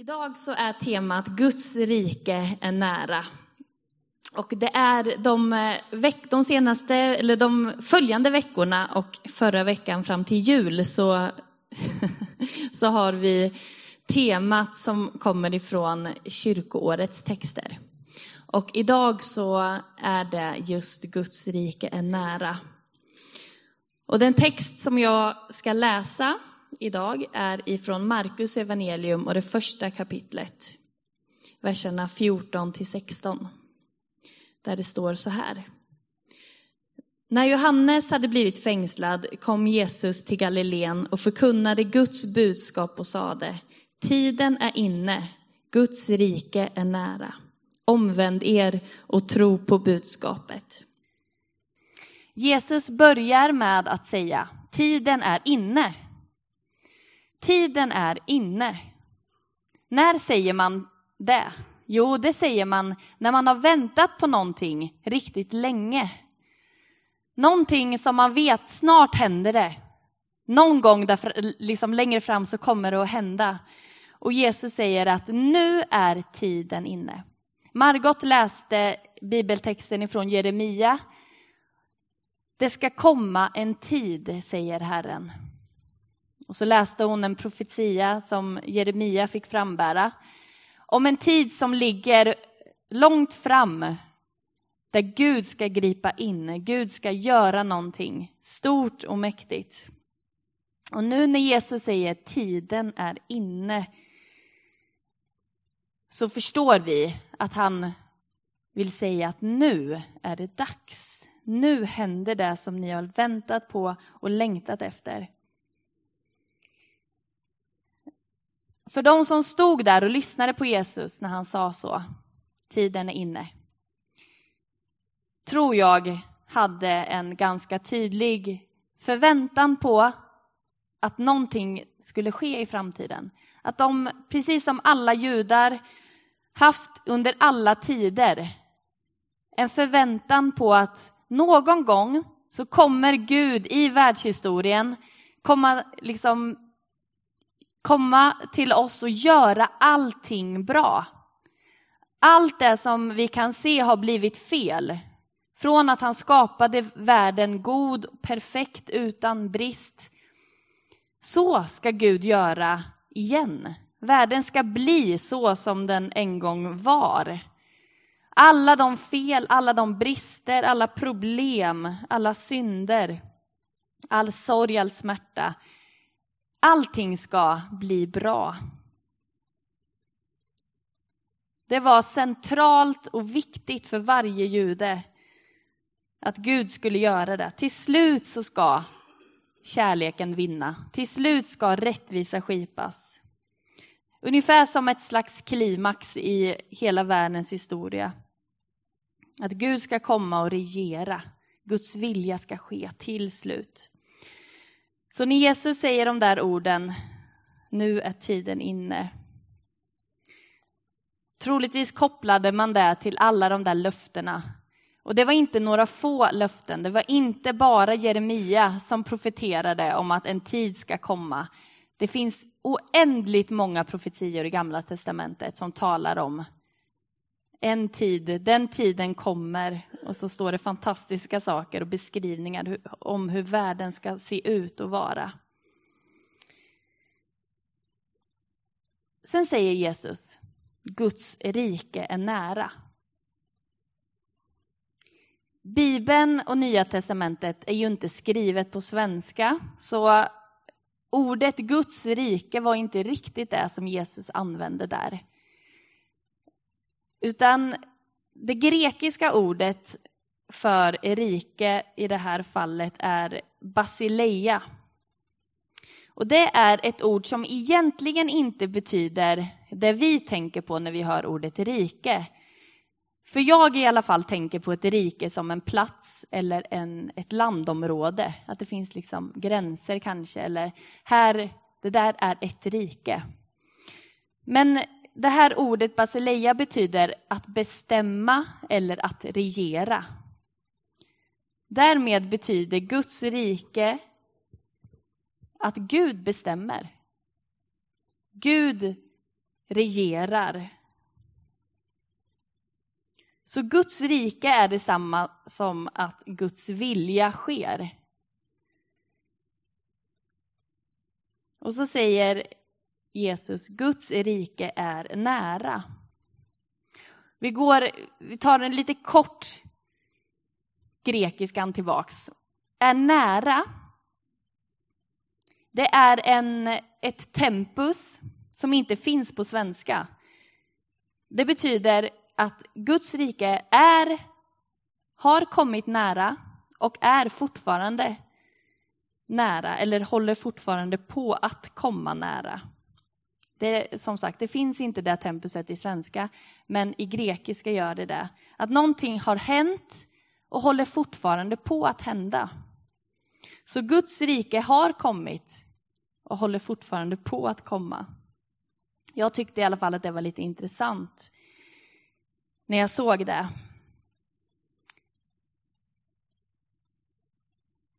Idag så är temat Guds rike är nära. Och det är de, eh, veck, de senaste, eller de följande veckorna och förra veckan fram till jul så, så har vi temat som kommer ifrån kyrkoårets texter. Och idag så är det just Guds rike är nära. Och den text som jag ska läsa idag är ifrån Markus evangelium och det första kapitlet, verserna 14 till 16. Där det står så här. När Johannes hade blivit fängslad kom Jesus till Galileen och förkunnade Guds budskap och sade, tiden är inne, Guds rike är nära. Omvänd er och tro på budskapet. Jesus börjar med att säga, tiden är inne. Tiden är inne. När säger man det? Jo, det säger man när man har väntat på någonting riktigt länge. Någonting som man vet, snart händer det. Någon gång där, liksom längre fram så kommer det att hända. Och Jesus säger att nu är tiden inne. Margot läste bibeltexten ifrån Jeremia. Det ska komma en tid, säger Herren. Och så läste hon en profetia som Jeremia fick frambära om en tid som ligger långt fram där Gud ska gripa in, Gud ska göra någonting stort och mäktigt. Och nu när Jesus säger tiden är inne så förstår vi att han vill säga att nu är det dags. Nu händer det som ni har väntat på och längtat efter. För de som stod där och lyssnade på Jesus när han sa så, tiden är inne, tror jag hade en ganska tydlig förväntan på att någonting skulle ske i framtiden. Att de, precis som alla judar, haft under alla tider en förväntan på att någon gång så kommer Gud i världshistorien komma liksom komma till oss och göra allting bra. Allt det som vi kan se har blivit fel. Från att han skapade världen god, perfekt, utan brist. Så ska Gud göra igen. Världen ska bli så som den en gång var. Alla de fel, alla de brister, alla problem, alla synder, all sorg, all smärta Allting ska bli bra. Det var centralt och viktigt för varje jude att Gud skulle göra det. Till slut så ska kärleken vinna. Till slut ska rättvisa skipas. Ungefär som ett slags klimax i hela världens historia. Att Gud ska komma och regera. Guds vilja ska ske till slut. Så när Jesus säger de där orden, nu är tiden inne. Troligtvis kopplade man det till alla de där löftena. Och det var inte några få löften, det var inte bara Jeremia som profeterade om att en tid ska komma. Det finns oändligt många profetior i Gamla Testamentet som talar om en tid, den tiden kommer. Och så står det fantastiska saker och beskrivningar om hur världen ska se ut och vara. Sen säger Jesus, Guds rike är nära. Bibeln och Nya testamentet är ju inte skrivet på svenska, så ordet Guds rike var inte riktigt det som Jesus använde där. Utan det grekiska ordet för rike i det här fallet är basileia. Och det är ett ord som egentligen inte betyder det vi tänker på när vi hör ordet rike. För jag i alla fall tänker på ett rike som en plats eller en, ett landområde. Att det finns liksom gränser kanske, eller här, det där är ett rike. Men det här ordet basileia betyder att bestämma eller att regera. Därmed betyder Guds rike att Gud bestämmer. Gud regerar. Så Guds rike är detsamma som att Guds vilja sker. Och så säger Jesus, Guds rike är nära. Vi, går, vi tar en lite kort grekiskan tillbaks. Är nära. Det är en, ett tempus som inte finns på svenska. Det betyder att Guds rike är, har kommit nära och är fortfarande nära, eller håller fortfarande på att komma nära. Det, som sagt, det finns inte det tempuset i svenska, men i grekiska gör det det. Att någonting har hänt och håller fortfarande på att hända. Så Guds rike har kommit och håller fortfarande på att komma. Jag tyckte i alla fall att det var lite intressant när jag såg det.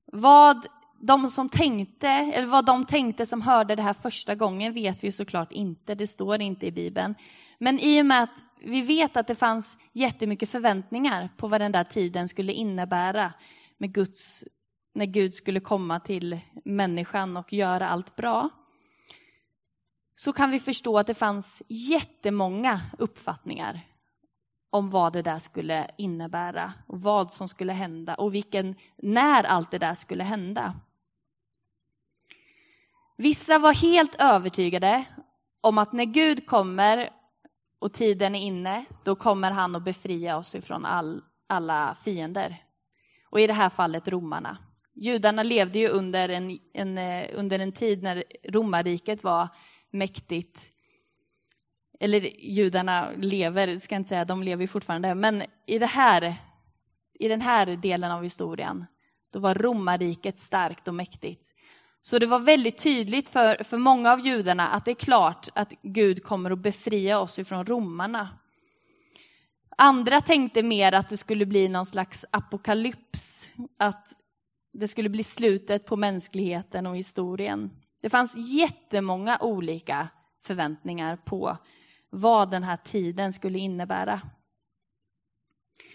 Vad de som tänkte, eller vad de tänkte som hörde det här första gången vet vi såklart inte, det står inte i Bibeln. Men i och med att vi vet att det fanns jättemycket förväntningar på vad den där tiden skulle innebära med Guds, när Gud skulle komma till människan och göra allt bra. Så kan vi förstå att det fanns jättemånga uppfattningar om vad det där skulle innebära och vad som skulle hända och vilken, när allt det där skulle hända. Vissa var helt övertygade om att när Gud kommer och tiden är inne, då kommer han att befria oss ifrån all, alla fiender. Och i det här fallet romarna. Judarna levde ju under en, en, eh, under en tid när romarriket var mäktigt. Eller judarna lever, ska jag inte säga, de lever ju fortfarande. Men i, det här, i den här delen av historien, då var romarriket starkt och mäktigt. Så det var väldigt tydligt för, för många av judarna att det är klart att Gud kommer att befria oss ifrån romarna. Andra tänkte mer att det skulle bli någon slags apokalyps, att det skulle bli slutet på mänskligheten och historien. Det fanns jättemånga olika förväntningar på vad den här tiden skulle innebära.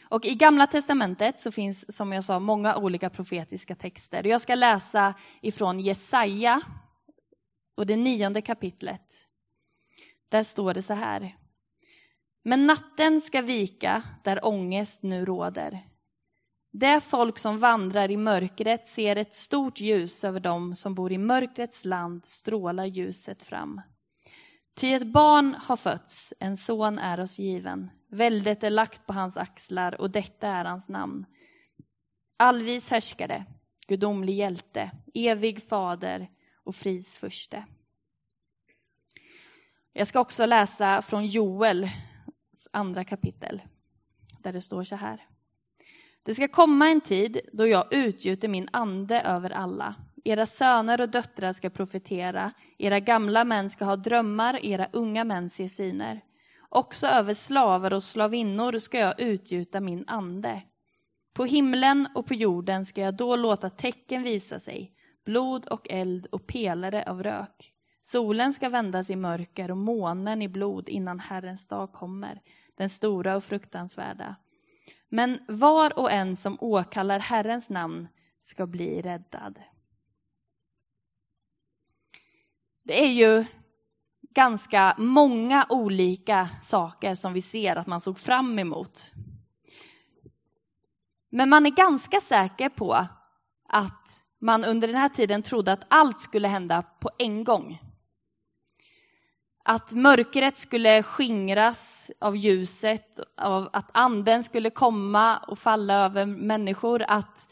Och I Gamla testamentet så finns som jag sa många olika profetiska texter. Jag ska läsa ifrån Jesaja och det nionde kapitlet. Där står det så här. Men natten ska vika där ångest nu råder. Det folk som vandrar i mörkret ser ett stort ljus över dem som bor i mörkrets land strålar ljuset fram. Ty ett barn har fötts, en son är oss given. Väldet är lagt på hans axlar och detta är hans namn. Allvis härskare, gudomlig hjälte, evig fader och fris furste. Jag ska också läsa från Joels andra kapitel, där det står så här. Det ska komma en tid då jag utgjuter min ande över alla. Era söner och döttrar ska profetera, era gamla män ska ha drömmar, era unga män se syner. Också över slavar och slavinnor ska jag utgjuta min ande. På himlen och på jorden ska jag då låta tecken visa sig, blod och eld och pelare av rök. Solen ska vändas i mörker och månen i blod innan Herrens dag kommer, den stora och fruktansvärda. Men var och en som åkallar Herrens namn ska bli räddad. Det är ju ganska många olika saker som vi ser att man såg fram emot. Men man är ganska säker på att man under den här tiden trodde att allt skulle hända på en gång. Att mörkret skulle skingras av ljuset, av att anden skulle komma och falla över människor, att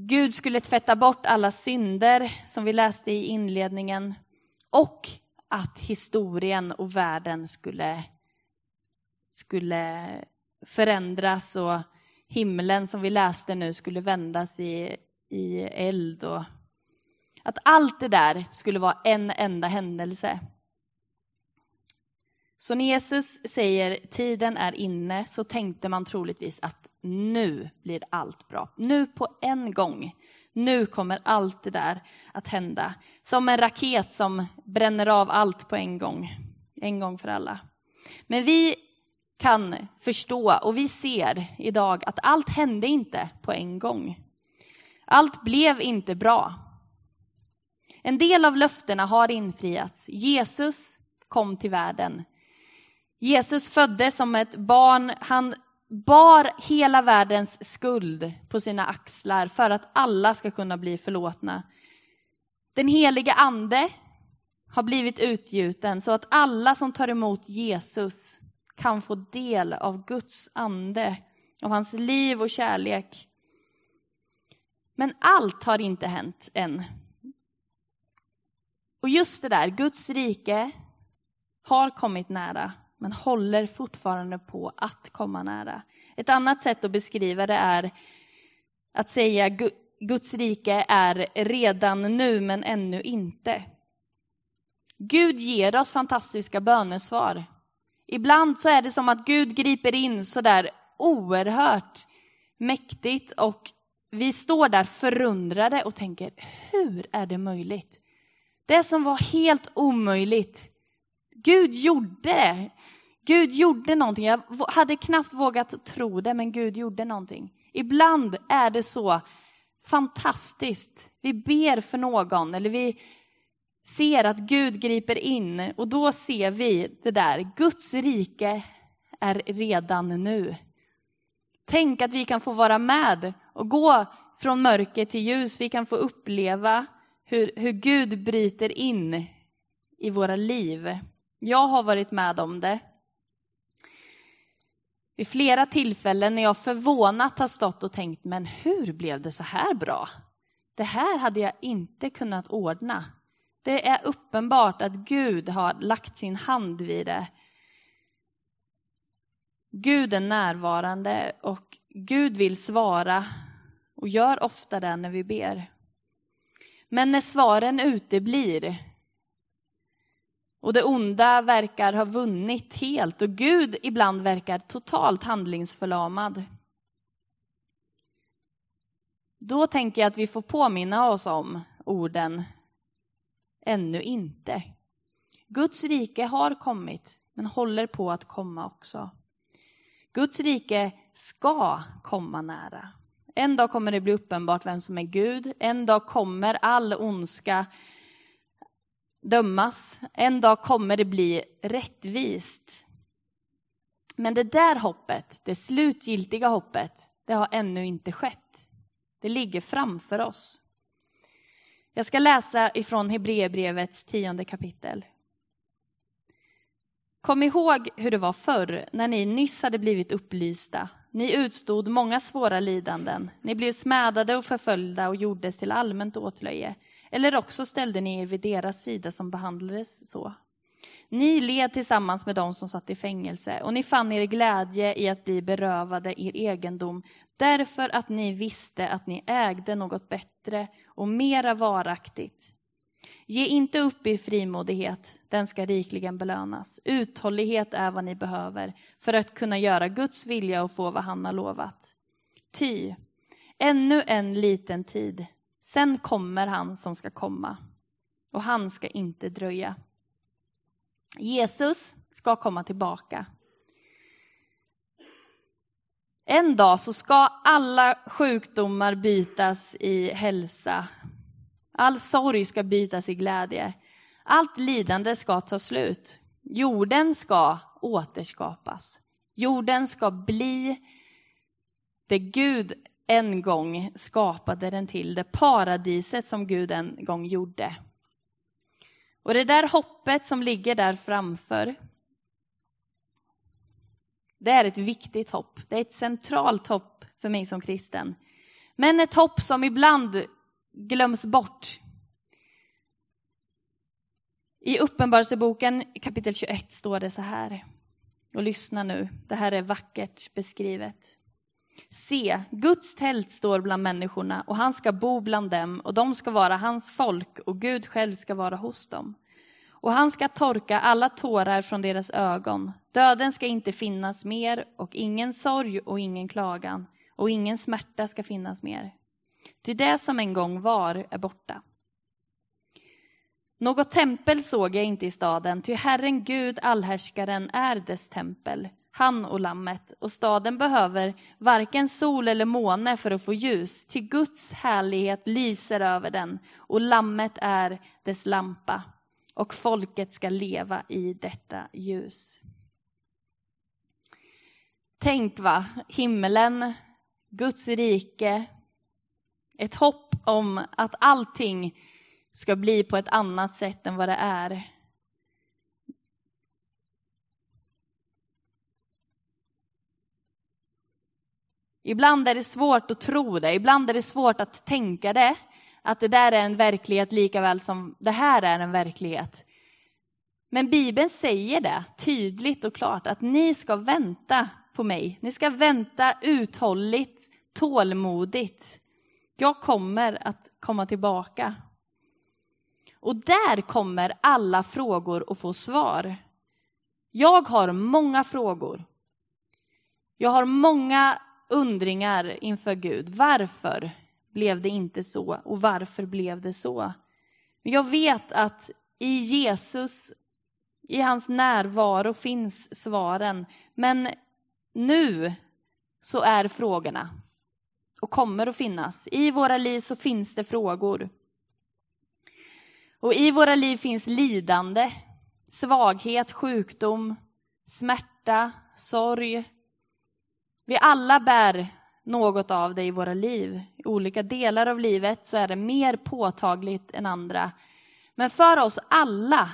Gud skulle tvätta bort alla synder som vi läste i inledningen och att historien och världen skulle, skulle förändras och himlen som vi läste nu skulle vändas i, i eld. Och att allt det där skulle vara en enda händelse. Så när Jesus säger tiden är inne så tänkte man troligtvis att nu blir allt bra. Nu på en gång. Nu kommer allt det där att hända. Som en raket som bränner av allt på en gång. en gång för alla. Men vi kan förstå och vi ser idag att allt hände inte på en gång. Allt blev inte bra. En del av löftena har infriats. Jesus kom till världen. Jesus föddes som ett barn. Han bar hela världens skuld på sina axlar för att alla ska kunna bli förlåtna. Den helige ande har blivit utgjuten så att alla som tar emot Jesus kan få del av Guds ande, av hans liv och kärlek. Men allt har inte hänt än. Och just det där, Guds rike har kommit nära, men håller fortfarande på att komma nära. Ett annat sätt att beskriva det är att säga Guds rike är redan nu, men ännu inte. Gud ger oss fantastiska bönesvar. Ibland så är det som att Gud griper in så där oerhört mäktigt och vi står där förundrade och tänker, hur är det möjligt? Det som var helt omöjligt, Gud gjorde det. Gud gjorde någonting. Jag hade knappt vågat tro det, men Gud gjorde någonting. Ibland är det så fantastiskt. Vi ber för någon eller vi ser att Gud griper in och då ser vi det där, Guds rike är redan nu. Tänk att vi kan få vara med och gå från mörker till ljus. Vi kan få uppleva hur, hur Gud bryter in i våra liv. Jag har varit med om det. Vid flera tillfällen när jag förvånat har stått och tänkt, men hur blev det så här bra? Det här hade jag inte kunnat ordna. Det är uppenbart att Gud har lagt sin hand vid det. Gud är närvarande och Gud vill svara och gör ofta det när vi ber. Men när svaren uteblir och det onda verkar ha vunnit helt och Gud ibland verkar totalt handlingsförlamad. Då tänker jag att vi får påminna oss om orden ännu inte. Guds rike har kommit, men håller på att komma också. Guds rike ska komma nära. En dag kommer det bli uppenbart vem som är Gud. En dag kommer all ondska dömas. En dag kommer det bli rättvist. Men det där hoppet, det slutgiltiga hoppet, det har ännu inte skett. Det ligger framför oss. Jag ska läsa ifrån Hebreerbrevets tionde kapitel. Kom ihåg hur det var förr, när ni nyss hade blivit upplysta. Ni utstod många svåra lidanden. Ni blev smädade och förföljda och gjordes till allmänt åtlöje. Eller också ställde ni er vid deras sida som behandlades så. Ni led tillsammans med dem som satt i fängelse och ni fann er glädje i att bli berövade er egendom därför att ni visste att ni ägde något bättre och mera varaktigt. Ge inte upp er frimodighet, den ska rikligen belönas. Uthållighet är vad ni behöver för att kunna göra Guds vilja och få vad han har lovat. Ty, ännu en liten tid, sen kommer han som ska komma och han ska inte dröja. Jesus ska komma tillbaka. En dag så ska alla sjukdomar bytas i hälsa. All sorg ska bytas i glädje. Allt lidande ska ta slut. Jorden ska återskapas. Jorden ska bli det Gud en gång skapade den till, det paradiset som Gud en gång gjorde. Och det där hoppet som ligger där framför, det är ett viktigt hopp. Det är ett centralt hopp för mig som kristen. Men ett hopp som ibland glöms bort. I Uppenbarelseboken kapitel 21 står det så här. Och lyssna nu, det här är vackert beskrivet. Se, Guds tält står bland människorna och han ska bo bland dem och de ska vara hans folk och Gud själv ska vara hos dem. Och han ska torka alla tårar från deras ögon. Döden ska inte finnas mer och ingen sorg och ingen klagan och ingen smärta ska finnas mer. Ty det som en gång var är borta. Något tempel såg jag inte i staden, ty Herren Gud, allhärskaren, är dess tempel, han och lammet, och staden behöver varken sol eller måne för att få ljus, ty Guds härlighet lyser över den, och lammet är dess lampa, och folket ska leva i detta ljus. Tänk va, himmelen, Guds rike, ett hopp om att allting ska bli på ett annat sätt än vad det är. Ibland är det svårt att tro det, ibland är det svårt att tänka det, att det där är en verklighet lika väl som det här är en verklighet. Men Bibeln säger det tydligt och klart, att ni ska vänta på mig. Ni ska vänta uthålligt, tålmodigt. Jag kommer att komma tillbaka. Och där kommer alla frågor att få svar. Jag har många frågor. Jag har många undringar inför Gud. Varför blev det inte så? Och varför blev det så? Jag vet att i Jesus, i hans närvaro finns svaren. Men nu så är frågorna och kommer att finnas. I våra liv så finns det frågor. Och i våra liv finns lidande, svaghet, sjukdom, smärta, sorg. Vi alla bär något av det i våra liv. I olika delar av livet så är det mer påtagligt än andra. Men för oss alla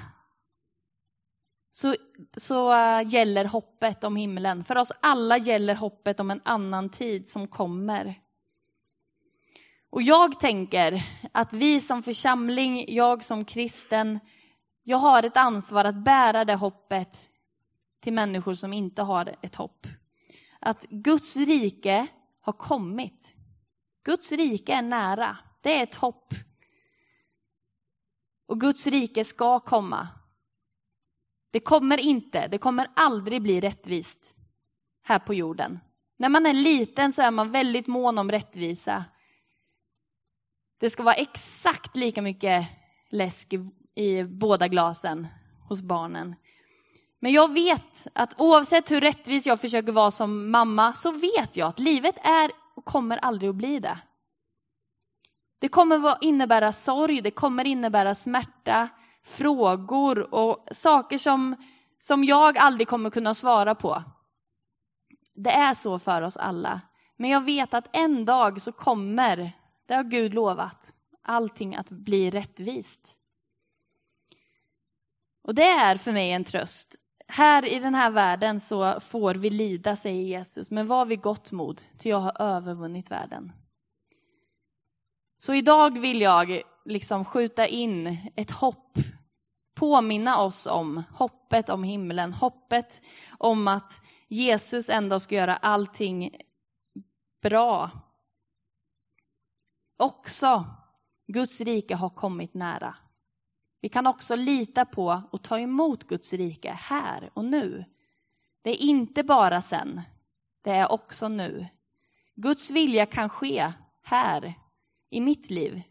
så, så eh, gäller hoppet om himlen. För oss alla gäller hoppet om en annan tid som kommer. Och jag tänker att vi som församling, jag som kristen, jag har ett ansvar att bära det hoppet till människor som inte har ett hopp. Att Guds rike har kommit. Guds rike är nära. Det är ett hopp. Och Guds rike ska komma. Det kommer inte, det kommer aldrig bli rättvist här på jorden. När man är liten så är man väldigt mån om rättvisa. Det ska vara exakt lika mycket läsk i, i båda glasen hos barnen. Men jag vet att oavsett hur rättvis jag försöker vara som mamma så vet jag att livet är och kommer aldrig att bli det. Det kommer innebära sorg, det kommer innebära smärta, frågor och saker som, som jag aldrig kommer kunna svara på. Det är så för oss alla. Men jag vet att en dag så kommer det har Gud lovat. Allting att bli rättvist. Och det är för mig en tröst. Här i den här världen så får vi lida, säger Jesus, men var vid gott mod, ty jag har övervunnit världen. Så idag vill jag liksom skjuta in ett hopp, påminna oss om hoppet om himlen, hoppet om att Jesus ändå ska göra allting bra också Guds rike har kommit nära. Vi kan också lita på och ta emot Guds rike här och nu. Det är inte bara sen, det är också nu. Guds vilja kan ske här, i mitt liv.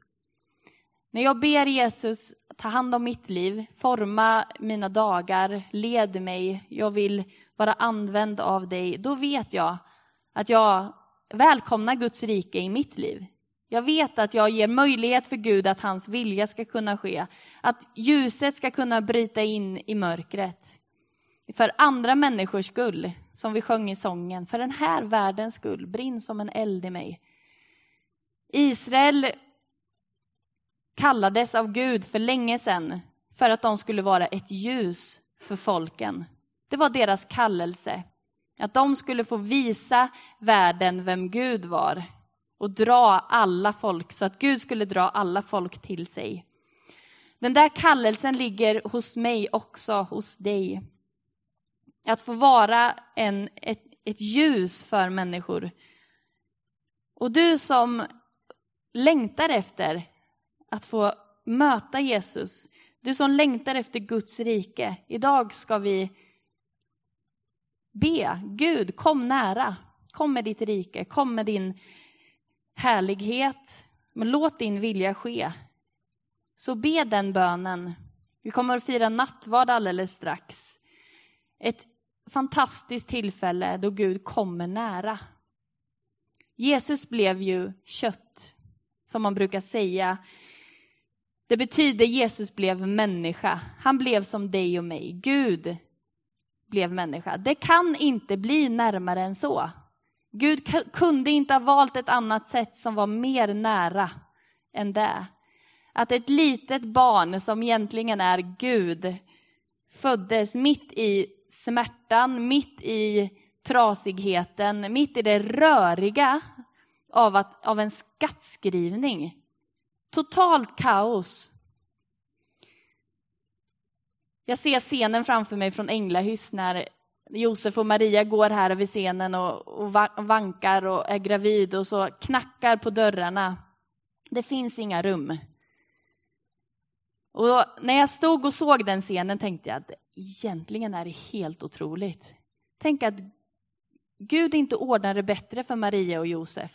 När jag ber Jesus ta hand om mitt liv, forma mina dagar, led mig, jag vill vara använd av dig, då vet jag att jag välkomnar Guds rike i mitt liv. Jag vet att jag ger möjlighet för Gud att hans vilja ska kunna ske. Att ljuset ska kunna bryta in i mörkret. För andra människors skull, som vi sjöng i sången. För den här världens skull, brinn som en eld i mig. Israel kallades av Gud för länge sedan för att de skulle vara ett ljus för folken. Det var deras kallelse. Att de skulle få visa världen vem Gud var och dra alla folk, så att Gud skulle dra alla folk till sig. Den där kallelsen ligger hos mig också, hos dig. Att få vara en, ett, ett ljus för människor. Och du som längtar efter att få möta Jesus, du som längtar efter Guds rike, idag ska vi be, Gud kom nära, kom med ditt rike, kom med din härlighet. Men låt din vilja ske Så be den bönen. Vi kommer att fira nattvard alldeles strax. Ett fantastiskt tillfälle då Gud kommer nära. Jesus blev ju kött, som man brukar säga. Det betyder Jesus blev människa. Han blev som dig och mig. Gud blev människa. Det kan inte bli närmare än så. Gud kunde inte ha valt ett annat sätt som var mer nära än det. Att ett litet barn som egentligen är Gud föddes mitt i smärtan, mitt i trasigheten, mitt i det röriga av, att, av en skattskrivning. Totalt kaos. Jag ser scenen framför mig från Änglahyss när Josef och Maria går här över scenen och, och vankar och är gravid och så knackar på dörrarna. Det finns inga rum. Och när jag stod och såg den scenen tänkte jag att egentligen är det helt otroligt. Tänk att Gud inte ordnar det bättre för Maria och Josef.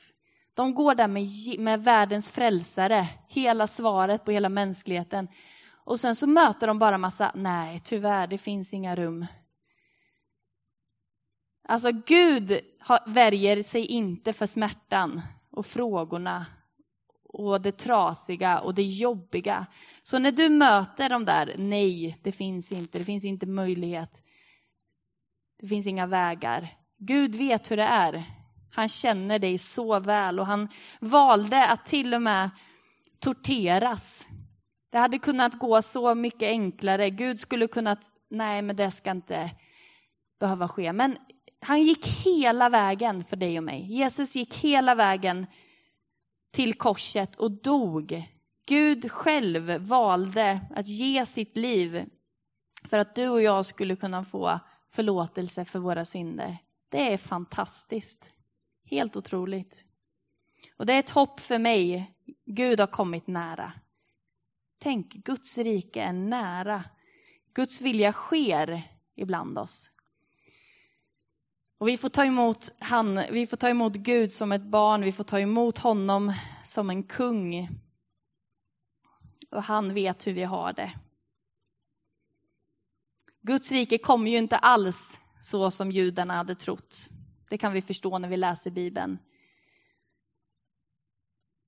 De går där med, med världens frälsare, hela svaret på hela mänskligheten. Och sen så möter de bara massa, nej tyvärr, det finns inga rum. Alltså Gud värjer sig inte för smärtan och frågorna och det trasiga och det jobbiga. Så när du möter de där, nej, det finns inte, det finns inte möjlighet. Det finns inga vägar. Gud vet hur det är. Han känner dig så väl och han valde att till och med torteras. Det hade kunnat gå så mycket enklare. Gud skulle kunnat, nej men det ska inte behöva ske. Men han gick hela vägen för dig och mig. Jesus gick hela vägen till korset och dog. Gud själv valde att ge sitt liv för att du och jag skulle kunna få förlåtelse för våra synder. Det är fantastiskt. Helt otroligt. Och det är ett hopp för mig. Gud har kommit nära. Tänk, Guds rike är nära. Guds vilja sker ibland oss. Och vi får ta emot han, vi får ta emot Gud som ett barn, vi får ta emot honom som en kung. Och han vet hur vi har det. Guds rike kommer ju inte alls så som judarna hade trott. Det kan vi förstå när vi läser Bibeln.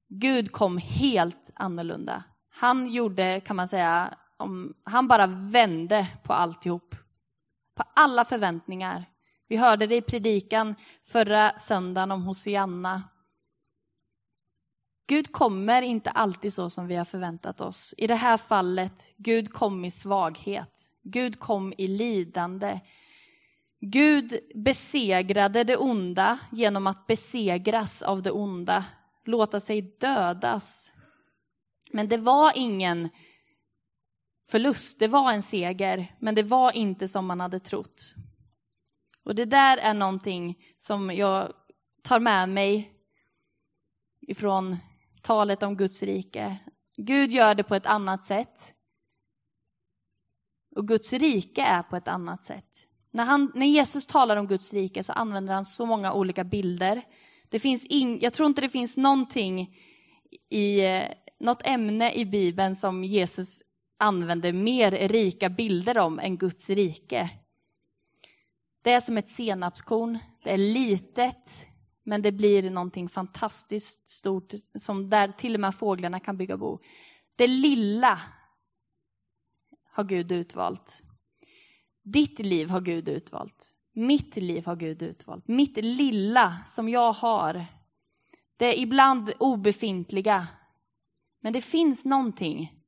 Gud kom helt annorlunda. Han gjorde, kan man säga, om, han bara vände på alltihop. På alla förväntningar. Vi hörde det i predikan förra söndagen om Hosianna. Gud kommer inte alltid så som vi har förväntat oss. I det här fallet, Gud kom i svaghet. Gud kom i lidande. Gud besegrade det onda genom att besegras av det onda, låta sig dödas. Men det var ingen förlust, det var en seger, men det var inte som man hade trott. Och det där är någonting som jag tar med mig ifrån talet om Guds rike. Gud gör det på ett annat sätt. Och Guds rike är på ett annat sätt. När, han, när Jesus talar om Guds rike så använder han så många olika bilder. Det finns in, jag tror inte det finns någonting i eh, något ämne i Bibeln som Jesus använder mer rika bilder om än Guds rike. Det är som ett senapskorn. Det är litet, men det blir någonting fantastiskt stort som där till och med fåglarna kan bygga bo. Det lilla har Gud utvalt. Ditt liv har Gud utvalt. Mitt liv har Gud utvalt. Mitt lilla som jag har, det är ibland obefintliga. Men det finns någonting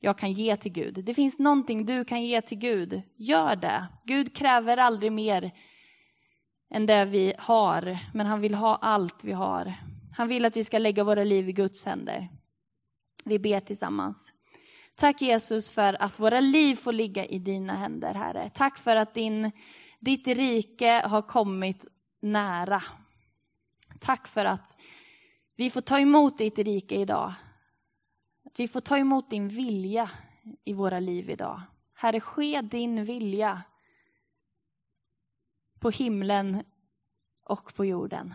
jag kan ge till Gud. Det finns någonting du kan ge till Gud. Gör det. Gud kräver aldrig mer än det vi har, men han vill ha allt vi har. Han vill att vi ska lägga våra liv i Guds händer. Vi ber tillsammans. Tack Jesus för att våra liv får ligga i dina händer, Herre. Tack för att din, ditt rike har kommit nära. Tack för att vi får ta emot ditt rike idag. Att vi får ta emot din vilja i våra liv idag. Herre, ske din vilja på himlen och på jorden.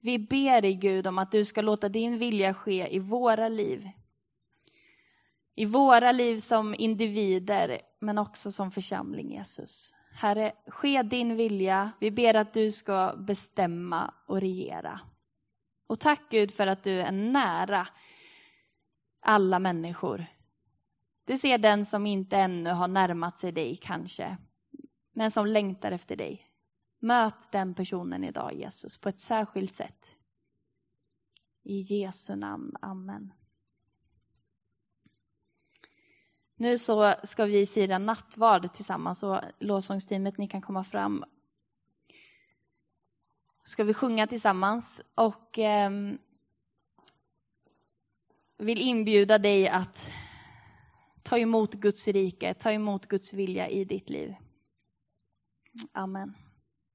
Vi ber dig Gud om att du ska låta din vilja ske i våra liv. I våra liv som individer, men också som församling, Jesus. Herre, ske din vilja. Vi ber att du ska bestämma och regera. Och tack Gud för att du är nära alla människor. Du ser den som inte ännu har närmat sig dig kanske, men som längtar efter dig. Möt den personen idag Jesus på ett särskilt sätt. I Jesu namn, Amen. Nu så ska vi fira nattvard tillsammans och lovsångsteamet, ni kan komma fram. Ska vi sjunga tillsammans och eh, vill inbjuda dig att ta emot Guds rike, ta emot Guds vilja i ditt liv. Amen.